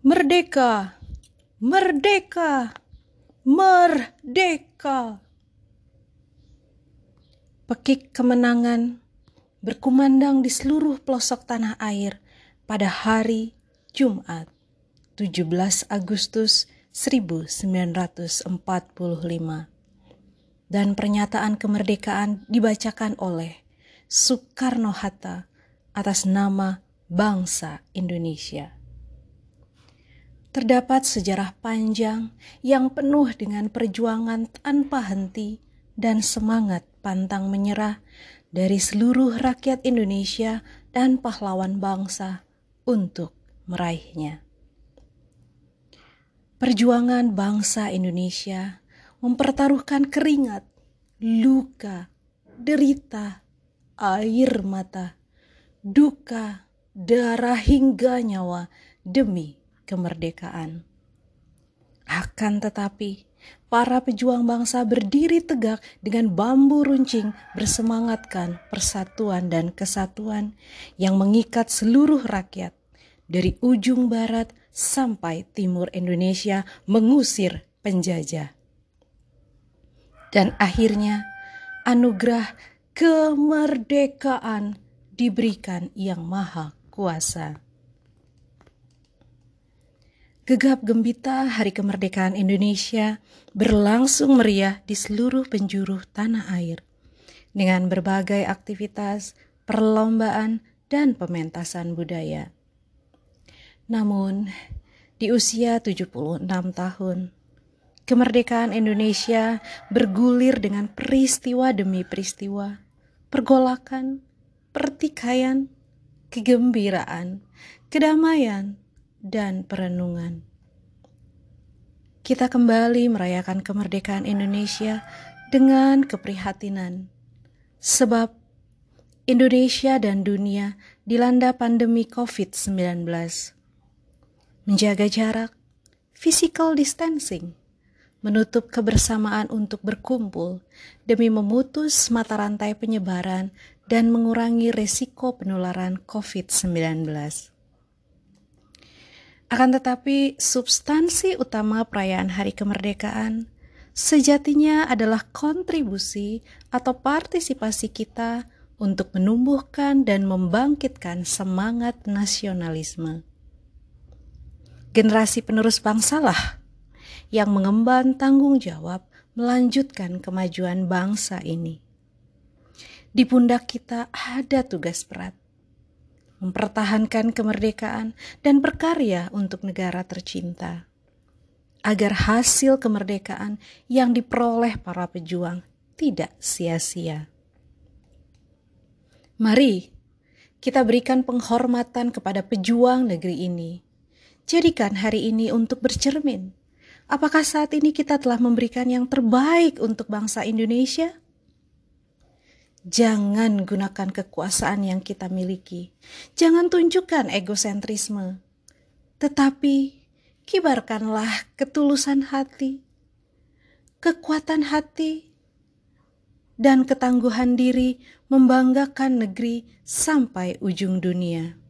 Merdeka! Merdeka! Merdeka! Pekik kemenangan berkumandang di seluruh pelosok tanah air pada hari Jumat 17 Agustus 1945 dan pernyataan kemerdekaan dibacakan oleh Soekarno-Hatta atas nama bangsa Indonesia. Terdapat sejarah panjang yang penuh dengan perjuangan tanpa henti dan semangat pantang menyerah dari seluruh rakyat Indonesia dan pahlawan bangsa untuk meraihnya. Perjuangan bangsa Indonesia mempertaruhkan keringat, luka, derita, air mata, duka, darah hingga nyawa demi kemerdekaan. Akan tetapi, para pejuang bangsa berdiri tegak dengan bambu runcing bersemangatkan persatuan dan kesatuan yang mengikat seluruh rakyat dari ujung barat sampai timur Indonesia mengusir penjajah. Dan akhirnya anugerah kemerdekaan diberikan yang maha kuasa. Gegap gembita Hari Kemerdekaan Indonesia berlangsung meriah di seluruh penjuru tanah air dengan berbagai aktivitas, perlombaan, dan pementasan budaya. Namun, di usia 76 tahun, kemerdekaan Indonesia bergulir dengan peristiwa demi peristiwa, pergolakan, pertikaian, kegembiraan, kedamaian, dan perenungan. Kita kembali merayakan kemerdekaan Indonesia dengan keprihatinan, sebab Indonesia dan dunia dilanda pandemi COVID-19. Menjaga jarak, physical distancing, menutup kebersamaan untuk berkumpul demi memutus mata rantai penyebaran dan mengurangi resiko penularan COVID-19. Akan tetapi, substansi utama perayaan Hari Kemerdekaan sejatinya adalah kontribusi atau partisipasi kita untuk menumbuhkan dan membangkitkan semangat nasionalisme. Generasi penerus bangsalah yang mengemban tanggung jawab melanjutkan kemajuan bangsa ini. Di pundak kita ada tugas berat, mempertahankan kemerdekaan, dan berkarya untuk negara tercinta, agar hasil kemerdekaan yang diperoleh para pejuang tidak sia-sia. Mari kita berikan penghormatan kepada pejuang negeri ini. Jadikan hari ini untuk bercermin. Apakah saat ini kita telah memberikan yang terbaik untuk bangsa Indonesia? Jangan gunakan kekuasaan yang kita miliki. Jangan tunjukkan egosentrisme. Tetapi kibarkanlah ketulusan hati, kekuatan hati, dan ketangguhan diri membanggakan negeri sampai ujung dunia.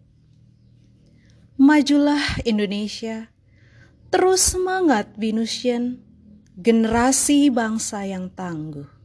Majulah Indonesia, terus semangat Venusian, generasi bangsa yang tangguh.